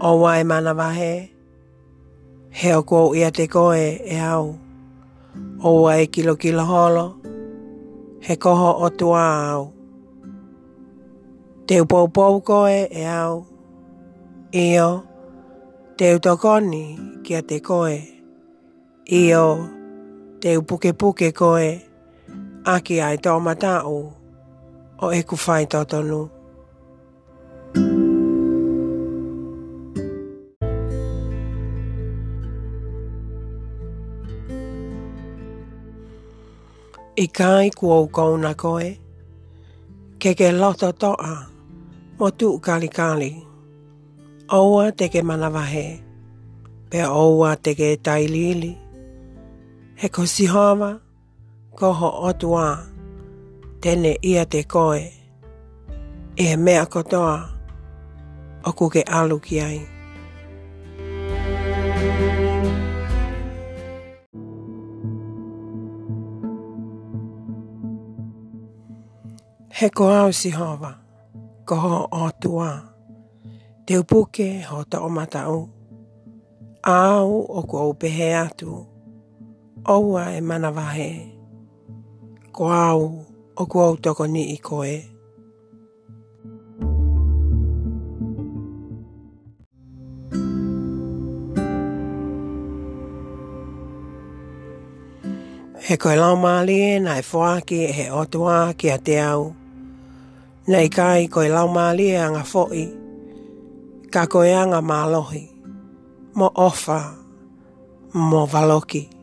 o wae mana wahe. He o kou ia te koe e au. O wae kilo kilo holo. He koho o tua au. Te upou pou koe e au. Io, te utokoni kia te koe. Io, te upuke puke koe. Aki ai tō matau o e kuwhai tōtonu. Te i kai kua ukau na koe, ke ke loto toa, mo tu kali kali, oua te ke manawahe, pe oua te ke lili. he ko sihawa, ko ho otua, tene ia te koe, e mea kotoa, o ku ke alu ki ai. He ko au si hawa, ko ho o tua. Te upuke ho ta o matau. Au o ko upehe atu. Oua e mana wahe. Ko au o ko au toko ni i koe. He koe lau maalie nai fwaki he otua ki a te au. He nei kai koe lau mālie anga fo'i, ka koe anga mālohi, mo ofa, mo valoki.